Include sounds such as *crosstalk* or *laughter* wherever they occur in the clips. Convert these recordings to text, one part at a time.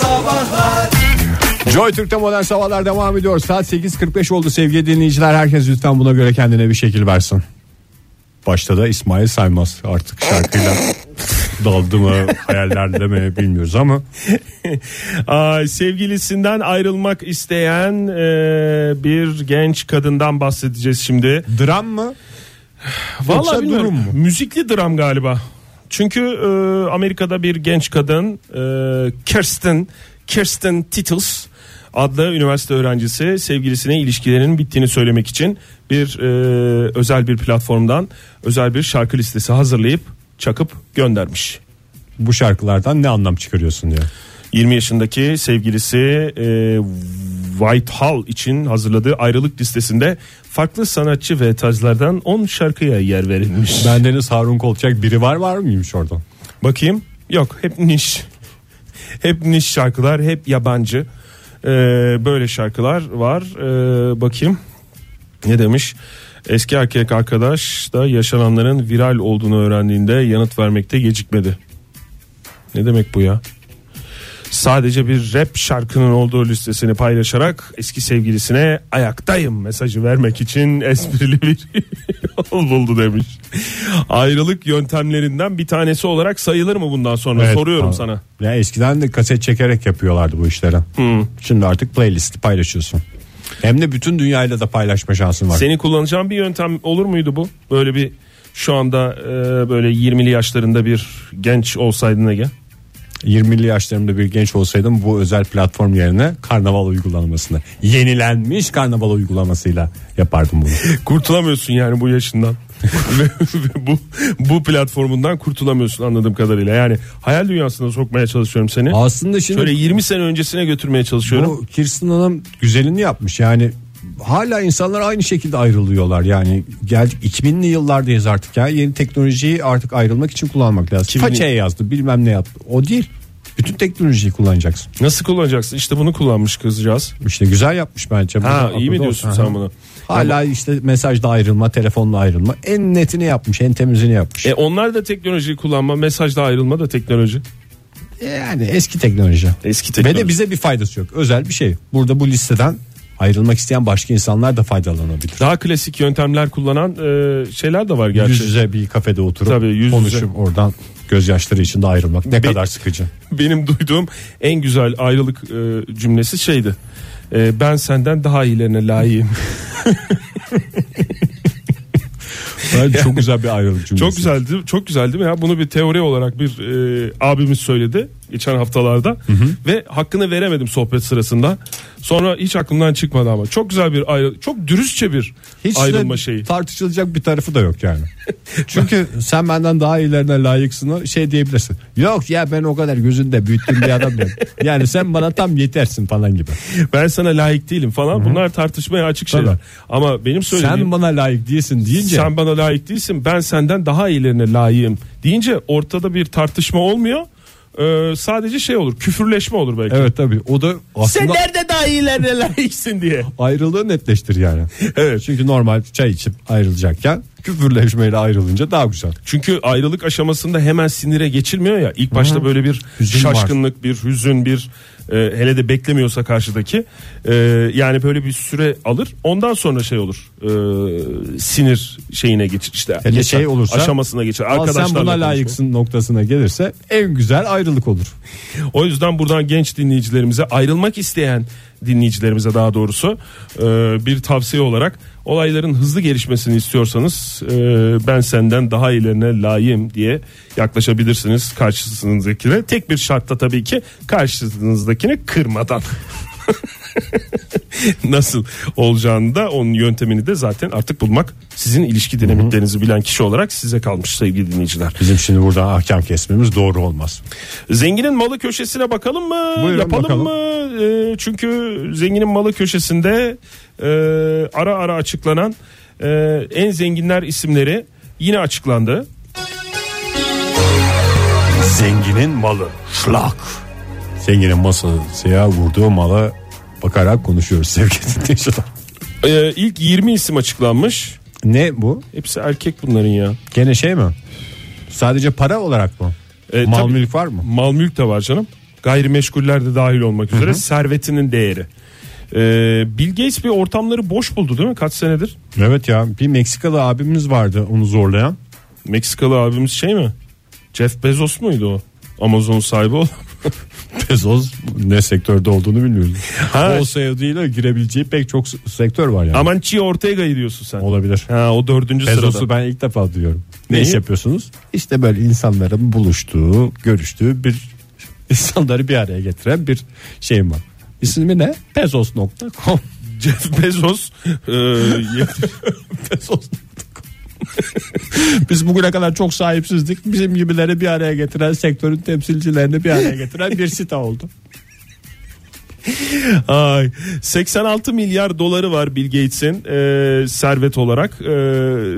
Sabahlar Joy Türk'te modern sabahlar devam ediyor. Saat 8.45 oldu sevgili dinleyiciler. Herkes lütfen buna göre kendine bir şekil versin. Başta da İsmail Saymaz artık şarkıyla *laughs* daldı mı hayallerde mi bilmiyoruz ama *laughs* Ay, sevgilisinden ayrılmak isteyen e, bir genç kadından bahsedeceğiz şimdi. dram mı? Vallahi Yoksa bilmiyorum. durum mu? Müzikli dram galiba. Çünkü e, Amerika'da bir genç kadın e, Kirsten Kirsten Tittles adlı üniversite öğrencisi sevgilisine ilişkilerinin bittiğini söylemek için bir e, özel bir platformdan özel bir şarkı listesi hazırlayıp çakıp göndermiş. Bu şarkılardan ne anlam çıkarıyorsun diyor. 20 yaşındaki sevgilisi e, Whitehall için hazırladığı ayrılık listesinde farklı sanatçı ve tarzlardan 10 şarkıya yer verilmiş. Bendeniz Harun Kolçak biri var var mıymış oradan? Bakayım. Yok hep niş. Hep niş şarkılar, hep yabancı. Ee, böyle şarkılar var. Ee, bakayım. Ne demiş? Eski erkek arkadaş da yaşananların viral olduğunu öğrendiğinde yanıt vermekte gecikmedi. Ne demek bu ya? Sadece bir rap şarkının olduğu listesini paylaşarak eski sevgilisine ayaktayım mesajı vermek için *laughs* esprili bir *laughs* yol buldu demiş. Ayrılık yöntemlerinden bir tanesi olarak sayılır mı bundan sonra Evet, soruyorum tamam. sana. Ya eskiden de kaset çekerek yapıyorlardı bu işleri. Şimdi artık playlisti paylaşıyorsun. Hem de bütün dünyayla da paylaşma şansın var. Senin kullanacağın bir yöntem olur muydu bu? Böyle bir şu anda e, böyle 20'li yaşlarında bir genç olsaydın Ege. 20'li yaşlarımda bir genç olsaydım bu özel platform yerine karnaval uygulamasını yenilenmiş karnaval uygulamasıyla yapardım bunu. *laughs* Kurtulamıyorsun yani bu yaşından. *laughs* Ve bu bu platformundan kurtulamıyorsun anladığım kadarıyla. Yani hayal dünyasına sokmaya çalışıyorum seni. Aslında şimdi Şöyle 20 sene öncesine götürmeye çalışıyorum. bu Kirsten Hanım güzelini yapmış yani hala insanlar aynı şekilde ayrılıyorlar yani geldik 2000'li yıllardayız artık ya yeni teknolojiyi artık ayrılmak için kullanmak lazım. 2000'li Façaya yazdı bilmem ne yaptı o değil bütün teknolojiyi kullanacaksın. Nasıl kullanacaksın? İşte bunu kullanmış kızcağız. İşte güzel yapmış bence. Ha iyi mi diyorsun olsun. sen bunu? Hala işte mesajda ayrılma, telefonla ayrılma. En netini yapmış, en temizini yapmış. E onlar da teknolojiyi kullanma, mesajda ayrılma da teknoloji. yani eski teknoloji. Eski Ve teknoloji. de bize bir faydası yok. Özel bir şey. Burada bu listeden ayrılmak isteyen başka insanlar da faydalanabilir. Daha klasik yöntemler kullanan e, şeyler de var gerçi. Yüz yüze bir kafede oturup Tabii, yüz yüze. konuşup oradan gözyaşları içinde ayrılmak ne kadar sıkıcı. *laughs* Benim duyduğum en güzel ayrılık e, cümlesi şeydi. E, ben senden daha iyilerine layığım. *laughs* Bence çok *laughs* güzel bir ayrılık cümlesi. çok güzeldi. Çok güzel değil mi ya? Bunu bir teori olarak bir e, abimiz söyledi geçen haftalarda ve hakkını veremedim sohbet sırasında. Sonra hiç aklımdan çıkmadı ama çok güzel bir ayrı çok dürüstçe bir Hiç ayrılma şeyi. tartışılacak bir tarafı da yok yani. *laughs* Çünkü sen benden daha iyilerine layıksın şey diyebilirsin. Yok ya ben o kadar gözünde büyüttüğüm bir adam değilim. *laughs* Yani sen bana tam yetersin falan gibi. Ben sana layık değilim falan. Bunlar tartışmaya açık şeyler. Tabii. Ama benim söylediğim Sen bana layık değilsin deyince sen bana layık değilsin. Ben senden daha iyilerine layığım deyince ortada bir tartışma olmuyor. Ee, sadece şey olur. Küfürleşme olur belki. evet tabii o da aslında nerede daha iyilerine layıksın diye. ayrılığı netleştir yani. *laughs* Evet. Çünkü normal çay içip ayrılacakken küfürleşmeyle ayrılınca daha güzel. Çünkü ayrılık aşamasında hemen sinire geçilmiyor ya. İlk başta böyle bir Hüzün şaşkınlık, bir hüzün, bir e, hele de beklemiyorsa karşıdaki e, yani böyle bir süre alır. Ondan sonra şey olur. e, sinir şeyine geçir işte. Hele geçer, şey olursa aşamasına geçer. Al sen Arkadaşlarla buna konuşma. layıksın noktasına gelirse en güzel ayrılık olur. O yüzden buradan genç dinleyicilerimize ayrılmak isteyen dinleyicilerimize daha doğrusu e, bir tavsiye olarak olayların hızlı gelişmesini istiyorsanız e, ben senden daha ilerine layığım diye yaklaşabilirsiniz karşısınızdakine. Tek bir şartta tabii ki karşınızdakini kırmadan. *laughs* Nasıl olacağını da onun yöntemini de zaten artık bulmak sizin ilişki dinamiklerinizi bilen kişi olarak size kalmış sevgili dinleyiciler. Bizim şimdi burada ahkam kesmemiz doğru olmaz. Zenginin malı köşesine bakalım mı? Buyurun, Yapalım bakalım. mı? Ee, çünkü zenginin malı köşesinde e, ara ara açıklanan e, en zenginler isimleri yine açıklandı. Zenginin malı. Şlak. Zenginin masaya vurduğu mala bakarak konuşuyoruz sevgili *laughs* dinleyiciler. Ee, ilk 20 isim açıklanmış. Ne bu? Hepsi erkek bunların ya. Gene şey mi? Sadece para olarak mı? E, Mal tabii, mülk var mı? Mal mülk de var canım. gayrimeşguller de dahil olmak üzere servetinin değeri. Ee, Bill Gates bir ortamları boş buldu değil mi kaç senedir? Evet ya bir Meksikalı abimiz vardı onu zorlayan. Meksikalı abimiz şey mi? Jeff Bezos muydu o? Amazon sahibi olan. *laughs* Bezos ne sektörde olduğunu bilmiyoruz. Ha. O sayıdıyla girebileceği pek çok sektör var yani. Amanchi Ortega'yı diyorsun sen. Olabilir. Ha, o dördüncü Bezos'u sırada. ben ilk defa duyuyorum. Ne iş yapıyorsunuz? İşte böyle insanların buluştuğu, görüştüğü bir *laughs* insanları bir araya getiren bir şeyim var. İsmi ne? Bezos.com *laughs* Jeff Bezos e, *laughs* Bezos. *laughs* Biz bugüne kadar çok sahipsizdik. Bizim gibileri bir araya getiren, sektörün temsilcilerini bir araya getiren bir site oldu. Ay 86 milyar doları var Bill Gates'in e, servet olarak. E,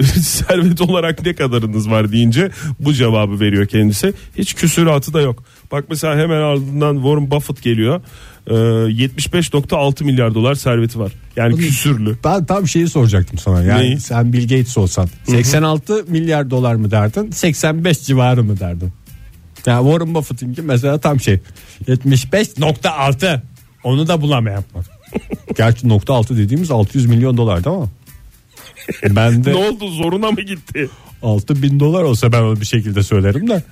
*laughs* servet olarak ne kadarınız var deyince bu cevabı veriyor kendisi. Hiç küsuratı da yok. Bak mesela hemen ardından Warren Buffett geliyor. E, 75.6 milyar dolar serveti var. Yani küsürlü. Ben tam şeyi soracaktım sana. Yani Neyi? sen Bill Gates olsan 86 milyar dolar mı derdin? 85 civarı mı derdin? Yani Warren Buffett'inki mesela tam şey 75.6 onu da bulamayan. *laughs* Gerçi nokta altı dediğimiz 600 milyon dolar değil mi? *laughs* Ben Ne de oldu zoruna mı gitti? 6 bin dolar olsa ben onu bir şekilde söylerim de.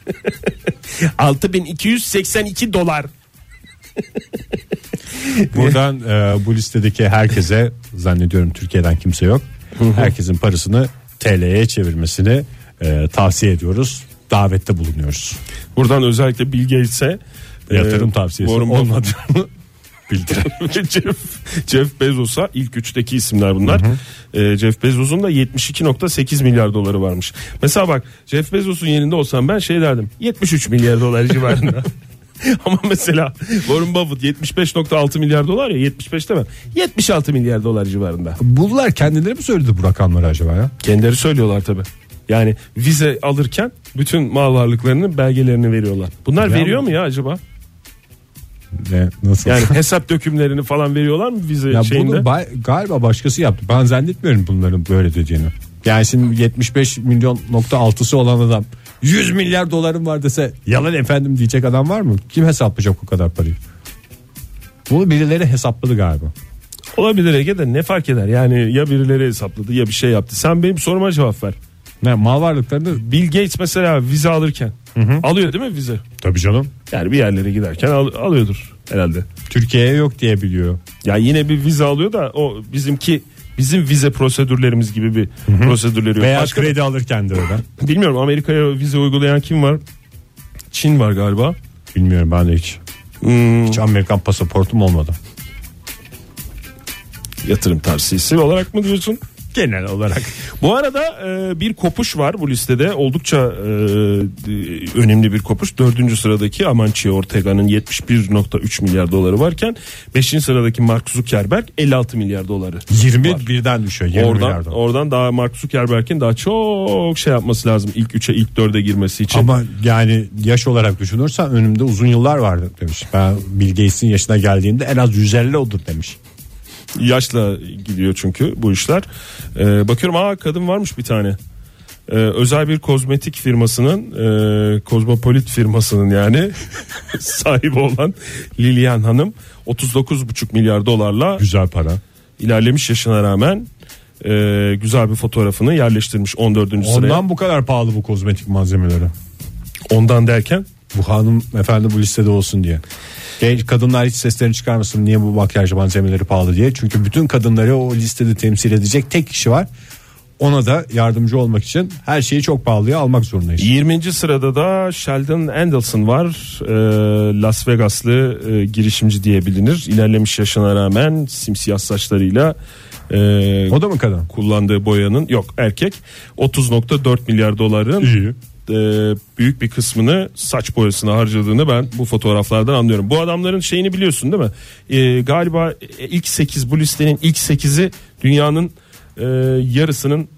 *laughs* 6282 dolar. Buradan e, bu listedeki herkese zannediyorum Türkiye'den kimse yok. Herkesin parasını TL'ye çevirmesini e, tavsiye ediyoruz. Davette bulunuyoruz. Buradan özellikle Bill Gates'e Yatırım e, tavsiyesi Warren Buffett- olmadığını *laughs* bildirelim. ve *laughs* Jeff, Jeff Bezos'a ilk üçteki isimler bunlar. Ee, Jeff Bezos'un da 72.8 milyar doları varmış. Mesela bak Jeff Bezos'un yerinde olsam ben şey derdim 73 milyar dolar civarında. *laughs* *laughs* Ama mesela Warren Buffett 75.6 milyar dolar ya 75 demem 76 milyar dolar civarında. Bunlar kendileri mi söyledi bu rakamları acaba ya? Kendileri söylüyorlar tabi. Yani vize alırken bütün mal varlıklarının belgelerini veriyorlar. Bunlar Ya veriyor mu ya acaba? Ne, nasıl? Yani *laughs* hesap dökümlerini falan veriyorlar mı vize ya şeyinde? bunu bay- galiba başkası yaptı. Ben zannetmiyorum bunların böyle dediğini. Yani şimdi 75 milyon nokta altısı olan adam 100 milyar dolarım var dese yalan efendim diyecek adam var mı? Kim hesaplayacak o kadar parayı? Bunu birileri hesapladı galiba. Olabilir Ege de ne fark eder? Yani ya birileri hesapladı ya bir şey yaptı. Sen benim soruma cevap ver. Ne mal varlıklarını Bill Gates mesela vize alırken alıyor değil mi vize? tabii canım Yani bir yerlere giderken al- alıyordur herhalde. Türkiye'ye yok diye biliyor. Ya yine bir vize alıyor da o bizimki bizim vize prosedürlerimiz gibi bir prosedürleri yok. Veya Başka- kredi alırken de öyle. bilmiyorum Amerika'ya vize uygulayan kim var? Çin var galiba. Bilmiyorum ben de hiç. Hmm, Hiç Amerikan pasaportum olmadı. yatırım tavsiyesi olarak mı diyorsun? Genel olarak. Bu arada e, bir kopuş var bu listede oldukça e, e, önemli bir kopuş. Dördüncü sıradaki Amancio Ortega'nın 71.3 milyar doları varken beşinci sıradaki Mark Zuckerberg 56 milyar doları. 20 Var. birden düşüyor. 20 Oradan, milyardan. oradan daha Mark Zuckerberg'in daha çok şey yapması lazım ilk 3'e ilk 4'e girmesi için. Ama yani yaş olarak düşünürsen önümde uzun yıllar vardı demiş. Ben Bill Gates'in yaşına geldiğinde en az 150 olur demiş. Yaşla gidiyor çünkü bu işler. Ee, bakıyorum aa kadın varmış bir tane. Ee, özel bir kozmetik firmasının e, kozmopolit firmasının yani *laughs* sahibi olan Lilian Hanım 39,5 milyar dolarla Güzel para. ilerlemiş yaşına rağmen e, güzel bir fotoğrafını yerleştirmiş 14. sıraya. Ondan bu kadar pahalı bu kozmetik malzemeleri. Ondan derken Bu hanım efendi bu listede olsun diye. Genç kadınlar hiç seslerini çıkarmasın niye bu makyaj malzemeleri pahalı diye. Çünkü bütün kadınları o listede temsil edecek tek kişi var. Ona da yardımcı olmak için her şeyi çok pahalıya almak zorundayız. 20. sırada da Sheldon Adelson var. Ee, Las Vegaslı e, girişimci diye bilinir. İlerlemiş yaşına rağmen simsiyah saçlarıyla e, O da mı kadın? kullandığı boyanın yok erkek 30.4 milyar doların İyi. E, büyük bir kısmını saç boyasına harcadığını ben bu fotoğraflardan anlıyorum. Bu adamların şeyini biliyorsun değil mi? E, galiba ilk 8 bu listenin ilk 8'i dünyanın e, yarısının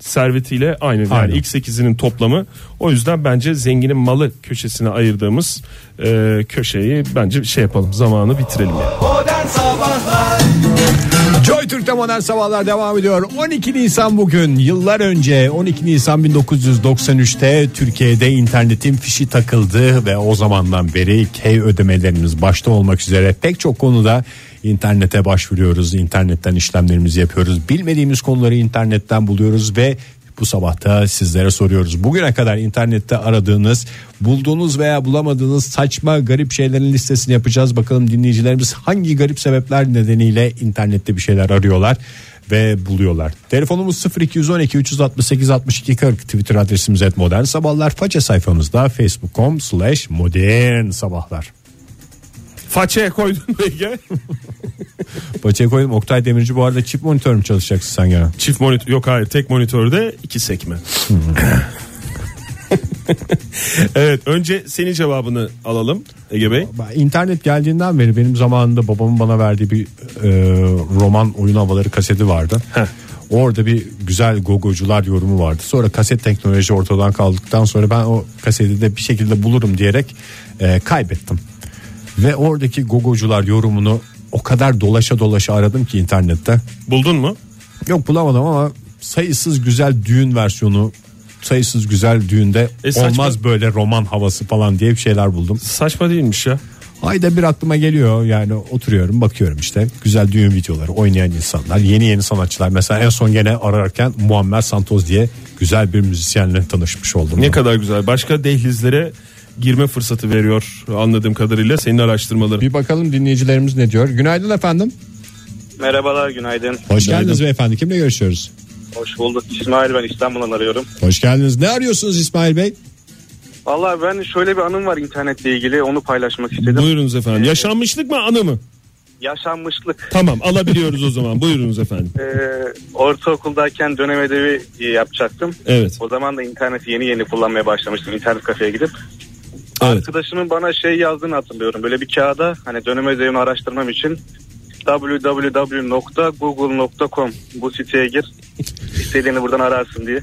servetiyle aynı. Yani Aynen. ilk 8'inin toplamı. O yüzden bence zenginin malı köşesine ayırdığımız e, köşeyi bence şey yapalım zamanı bitirelim. Yani. Modern Sabahlar Joy Türk'te modern sabahlar devam ediyor. 12 Nisan bugün yıllar önce 12 Nisan 1993'te Türkiye'de internetin fişi takıldı ve o zamandan beri K ödemelerimiz başta olmak üzere pek çok konuda internete başvuruyoruz. internetten işlemlerimizi yapıyoruz. Bilmediğimiz konuları internetten buluyoruz ve bu sabahta sizlere soruyoruz. Bugüne kadar internette aradığınız, bulduğunuz veya bulamadığınız saçma garip şeylerin listesini yapacağız. Bakalım dinleyicilerimiz hangi garip sebepler nedeniyle internette bir şeyler arıyorlar ve buluyorlar. Telefonumuz 0212 368 62 40 Twitter adresimiz et modern sabahlar. Faça sayfamızda facebook.com slash modern sabahlar. Façaya koydun *laughs* Ege? Façaya koydum Oktay Demirci bu arada çift monitör mü çalışacaksın sen gene? Çift monitör yok hayır tek monitörde iki sekme. *laughs* evet önce senin cevabını alalım Ege Bey. İnternet geldiğinden beri benim zamanında babamın bana verdiği bir e, roman oyun havaları kaseti vardı. Heh. Orada bir güzel gogocular yorumu vardı. Sonra kaset teknoloji ortadan kaldıktan sonra ben o kaseti de bir şekilde bulurum diyerek e, kaybettim. Ve oradaki gogocular yorumunu o kadar dolaşa dolaşa aradım ki internette. Buldun mu? Yok bulamadım ama sayısız güzel düğün versiyonu sayısız güzel düğünde E, saçma. olmaz böyle roman havası falan diye bir şeyler buldum. Saçma değilmiş ya. Ayda bir aklıma geliyor yani oturuyorum bakıyorum işte güzel düğün videoları oynayan insanlar yeni yeni sanatçılar mesela en son gene ararken Muammer Santos diye güzel bir müzisyenle tanışmış oldum. Ne kadar güzel. Başka dehlizlere girme fırsatı veriyor anladığım kadarıyla senin araştırmaların. Bir bakalım dinleyicilerimiz ne diyor. Günaydın efendim. Merhabalar günaydın. Hoş geldiniz beyefendi. Kimle görüşüyoruz? Hoş bulduk. İsmail ben İstanbul'dan arıyorum. Hoş geldiniz. Ne arıyorsunuz İsmail Bey? Vallahi ben şöyle bir anım var internetle ilgili onu paylaşmak istedim. Buyurunuz efendim. Yaşanmışlık mı anı mı? Yaşanmışlık. Tamam alabiliyoruz o zaman. Buyurunuz efendim. Ee, ortaokuldayken dönem ödevi yapacaktım. Evet. O zaman da interneti yeni yeni kullanmaya başlamıştım internet kafeye gidip. Evet. Arkadaşımın bana şey yazdığını hatırlıyorum. Böyle bir kağıda hani dönem ödevini araştırmam için www.google.com bu siteye gir. *laughs* İstediğini buradan ararsın diye.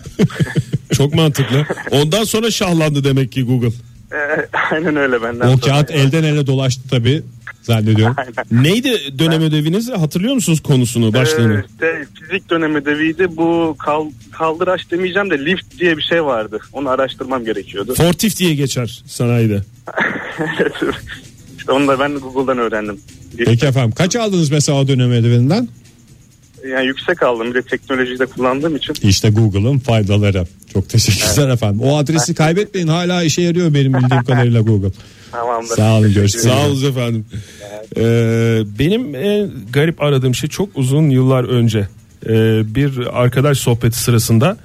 Çok mantıklı. Ondan sonra şahlandı demek ki Google. Ee, *laughs* aynen öyle benden. O kağıt elden ele dolaştı tabii zannediyorum. Neydi dönem ödeviniz? Hatırlıyor musunuz konusunu, başlığını? Ee, işte fizik dönem ödeviydi. Bu kal, kaldıraç demeyeceğim de lift diye bir şey vardı. Onu araştırmam gerekiyordu. Fortif diye geçer sanayide. *laughs* işte onu da ben Google'dan öğrendim. Peki efendim kaç aldınız mesela o dönem ödevinden? Yani yüksek aldım. Bir de teknolojiyi de kullandığım için. İşte Google'ın faydaları. Çok teşekkürler efendim. O adresi kaybetmeyin hala işe yarıyor benim bildiğim *laughs* kadarıyla Google. Tamamdır. Sağ olun görüşürüz. Sağ olun efendim. Ee, benim en garip aradığım şey çok uzun yıllar önce ee, bir arkadaş sohbeti sırasında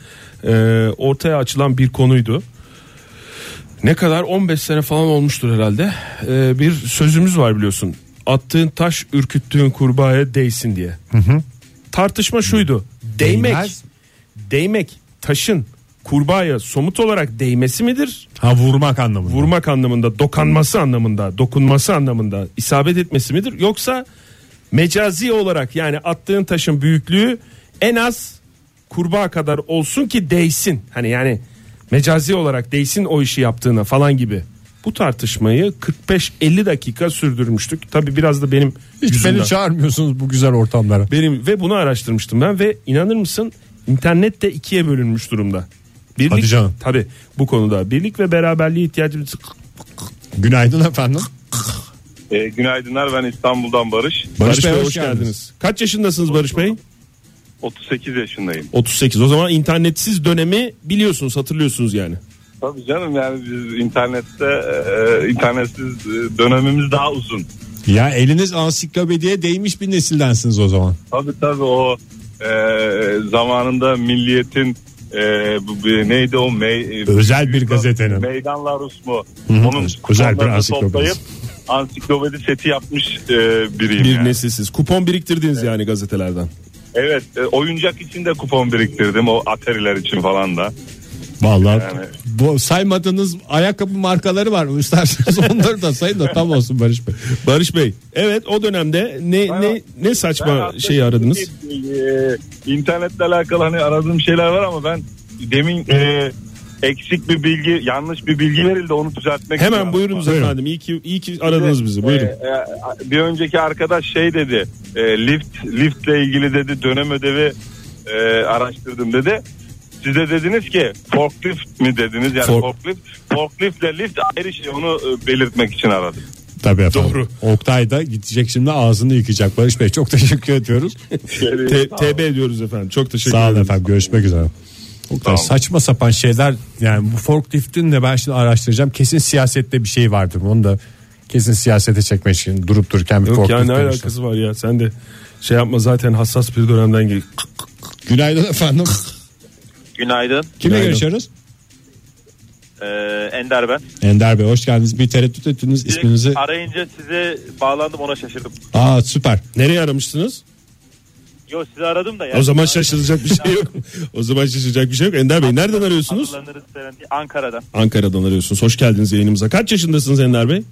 e, ortaya açılan bir konuydu. Ne kadar 15 sene falan olmuştur herhalde. Ee, bir sözümüz var biliyorsun. Attığın taş ürküttüğün kurbağaya değsin diye. Tartışma şuydu. Değmek. Değmez. Değmek taşın kurbağaya somut olarak değmesi midir? Ha vurmak anlamında. vurmak anlamında, dokanması anlamında, dokunması anlamında isabet etmesi midir? Yoksa mecazi olarak yani attığın taşın büyüklüğü en az kurbağa kadar olsun ki değsin. Hani yani mecazi olarak değsin o işi yaptığına falan gibi. Bu tartışmayı 45-50 dakika sürdürmüştük. Tabi biraz da benim Hiç yüzümden. beni çağırmıyorsunuz bu güzel ortamlara. Benim ve bunu araştırmıştım ben ve inanır mısın internet de ikiye bölünmüş durumda. Birlik, Hadi canım. Tabii bu konuda birlik ve beraberliğe ihtiyacımız Günaydın efendim. E, günaydınlar ben İstanbul'dan Barış. Barış, Bey hoş geldiniz. Kaç yaşındasınız Barış Bey? 38 yaşındayım. 38. O zaman internetsiz dönemi biliyorsunuz, hatırlıyorsunuz yani. Tabii canım yani biz internette e, internetsiz e, dönemimiz daha uzun. Ya eliniz ansiklopediye değmiş bir nesildensiniz o zaman. Tabii tabii o e, zamanında milliyetin e, bu, bir- neydi o mey, e, Özel bir gazetenin. Meydan Larus mu? hı. Onun Özel bir toplayıp ansiklopedi seti yapmış e, biriyim. Bir yani. nesilsiz. Kupon biriktirdiniz yani gazetelerden. Evet e, oyuncak için de kupon biriktirdim o Atari'ler için falan da. Vallahi Yani- bu saymadığınız ayakkabı markaları var. İsterseniz *laughs* onları da sayın da tam olsun Barış Bey. Barış Bey, evet o dönemde ne ne ne Ben saçma şeyi aradınız? e, internetle alakalı hani aradığım şeyler var ama ben demin e, eksik bir bilgi, yanlış bir bilgi verildi onu düzeltmek Hemen istiyorum. buyurunuz Buyurun. efendim. İyi ki iyi ki aradınız bizi. Buyurun. Ee, e, bir önceki arkadaş şey dedi. e, lift liftle ilgili dedi dönem ödevi e, araştırdım dedi. Size dediniz ki forklift mi dediniz yani Fork- forklift. Forklift ile lift ayrı şey onu e, belirtmek için aradım. Tabii efendim. Doğru. Oktay da gidecek şimdi ağzını yıkayacak. Barış Bey çok *laughs* teşekkür ediyoruz. TB ediyoruz efendim. Çok teşekkür Sağ olun efendim görüşmek üzere. Oktay, Tamam. saçma sapan şeyler yani bu forkliftin de ben şimdi araştıracağım. Kesin siyasette bir şey vardır. Onu da kesin siyasete çekmek için durup dururken bir Yok forklift ya ne demişler. alakası var ya sen de şey yapma zaten hassas bir dönemden gel. Günaydın efendim. Günaydın. Kimle Günaydın. görüşüyoruz? Ee, Ender ben. Ender Bey hoş geldiniz. Bir tereddüt ettiniz isminizi. Arayınca size bağlandım ona şaşırdım. Aa süper. Nereye aramıştınız? Yo sizi aradım da. Yani. O zaman şaşıracak bir şey yok. *laughs* O zaman şaşıracak bir şey yok. Ender Bey nereden arıyorsunuz? Ankara'dan. Ankara'dan arıyorsunuz. Hoş geldiniz yayınımıza. Kaç yaşındasınız Ender Bey?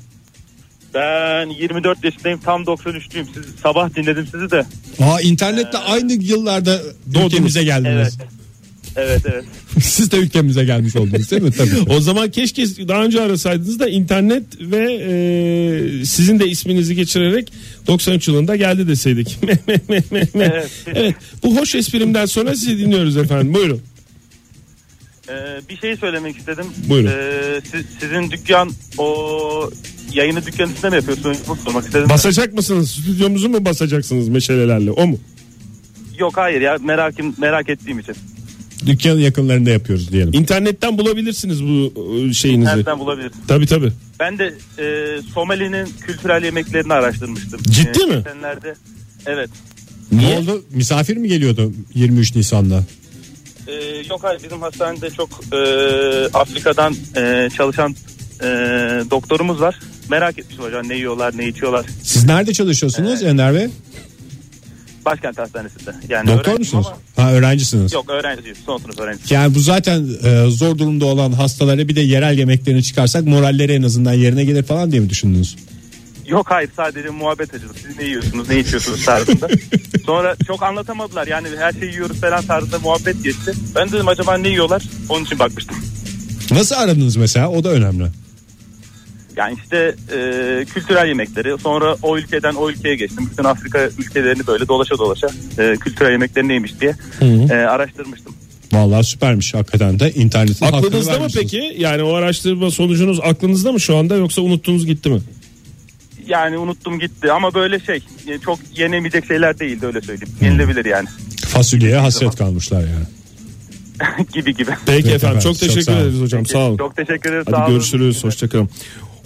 Ben 24 yaşındayım tam 93'lüyüm. Siz sabah dinledim sizi de. Aa internette aynı yıllarda ülkemize geldiniz. Evet. Evet evet. *laughs* Siz de ülkemize gelmiş oldunuz değil mi? Tabii. O zaman keşke daha önce arasaydınız da internet ve e, sizin de isminizi geçirerek 93 yılında geldi deseydik. *laughs* Evet. evet. Bu hoş esprimden sonra sizi dinliyoruz efendim. Buyurun. Ee, bir şey söylemek istedim. Buyurun. Ee, siz- sizin dükkan o yayını dükkan üstünde mi yapıyorsunuz? Bunu sormak istedim. Basacak mısınız? Stüdyomuzu mu basacaksınız meşalelerle? O mu? Yok hayır ya merakım merak ettiğim için. Dükkanın yakınlarında yapıyoruz diyelim. İnternetten bulabilirsiniz bu e, şeyinizi. Nereden bulabiliriz? Tabii tabii. Ben de e, Somali'nin kültürel yemeklerini araştırmıştım. Ciddi E, mi? geçenlerde- Evet. Ne oldu? Misafir mi geliyordu 23 Nisan'da? Ee, yok hayır bizim hastanede çok e, Afrika'dan e, çalışan e, doktorumuz var. Merak etmişim hocam ne yiyorlar ne içiyorlar. Siz nerede çalışıyorsunuz Ender Bey? Başkent hastanesinde. Yani Doktor musunuz? ama- Ha öğrencisiniz. Yok öğrenciyim son sınıf öğrencisi. Yani bu zaten e, zor durumda olan hastalara bir de yerel yemeklerini çıkarsak moralleri en azından yerine gelir falan diye mi düşündünüz? Yok hayır sadece muhabbet açıldı. Siz ne yiyorsunuz ne içiyorsunuz tarzında. *laughs* Sonra çok anlatamadılar yani her şeyi yiyoruz falan tarzında muhabbet geçti. Ben dedim acaba ne yiyorlar onun için bakmıştım. Nasıl aradınız mesela? O da önemli. Yani işte e, kültürel yemekleri sonra o ülkeden o ülkeye geçtim. Bütün Afrika ülkelerini böyle dolaşa dolaşa e, kültürel yemekleri neymiş diye e, araştırmıştım. Vallahi süpermiş hakikaten de internetin Aklınızda mı peki? Yani o araştırma sonucunuz aklınızda mı şu anda yoksa unuttunuz gitti mi? Yani unuttum gitti ama böyle şey e, çok yenemeyecek şeyler değildi öyle söyleyeyim. Yenilebilir yani Fasulyeye hasret kalmışlar yani. *laughs* gibi gibi. Peki, Peki efendim, efendim, çok çok teşekkür sağ olun. ederiz hocam sağ olun. Çok teşekkür ederiz. sağ Hadi olun. görüşürüz hoşçakalın.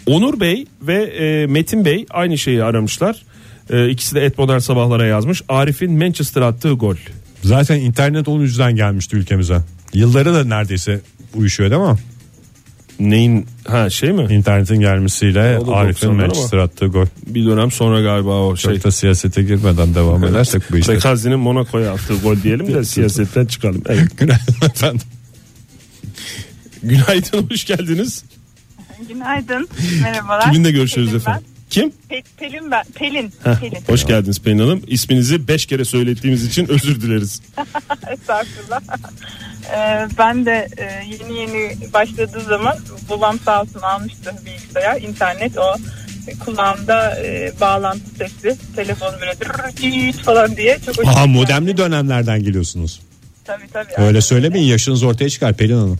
Onur Bey ve e, Metin Bey aynı şeyi aramışlar. E, ikisi de et modern sabahlara yazmış. Arif'in Manchester attığı gol. Zaten internet onun yüzden gelmişti ülkemize. Yılları da neredeyse uyuşuyor değil mi? Neyin ha şey mi? İnternetin gelmesiyle O da Arif'in 90'lar Manchester attığı gol. Bir dönem sonra galiba o şey. Çok da siyasete girmeden devam edersek bu işte. Bekazi'nin Monaco'ya attığı gol diyelim de siyasetten çıkalım. Evet. *laughs* Günaydın efendim. Günaydın hoş geldiniz. Günaydın. *laughs* Merhabalar. Kiminle görüşürüz Pelin efendim? Kim? Ben. Pe- Pelin ben. Pelin. Heh, Pelin. hoş geldiniz Pelin Hanım. İsminizi beş kere söylettiğimiz için özür dileriz. *laughs* Estağfurullah. Ee, ben de e, yeni yeni başladığı zaman babam sağ olsun almıştı bilgisayar, internet o kulağımda e, bağlantı sesi, telefon böyle dırrrr falan diye çok hoşuma Aha modemli dönemlerden geliyorsunuz. Tabii tabii. Öyle söylemeyin yaşınız ortaya çıkar Pelin Hanım.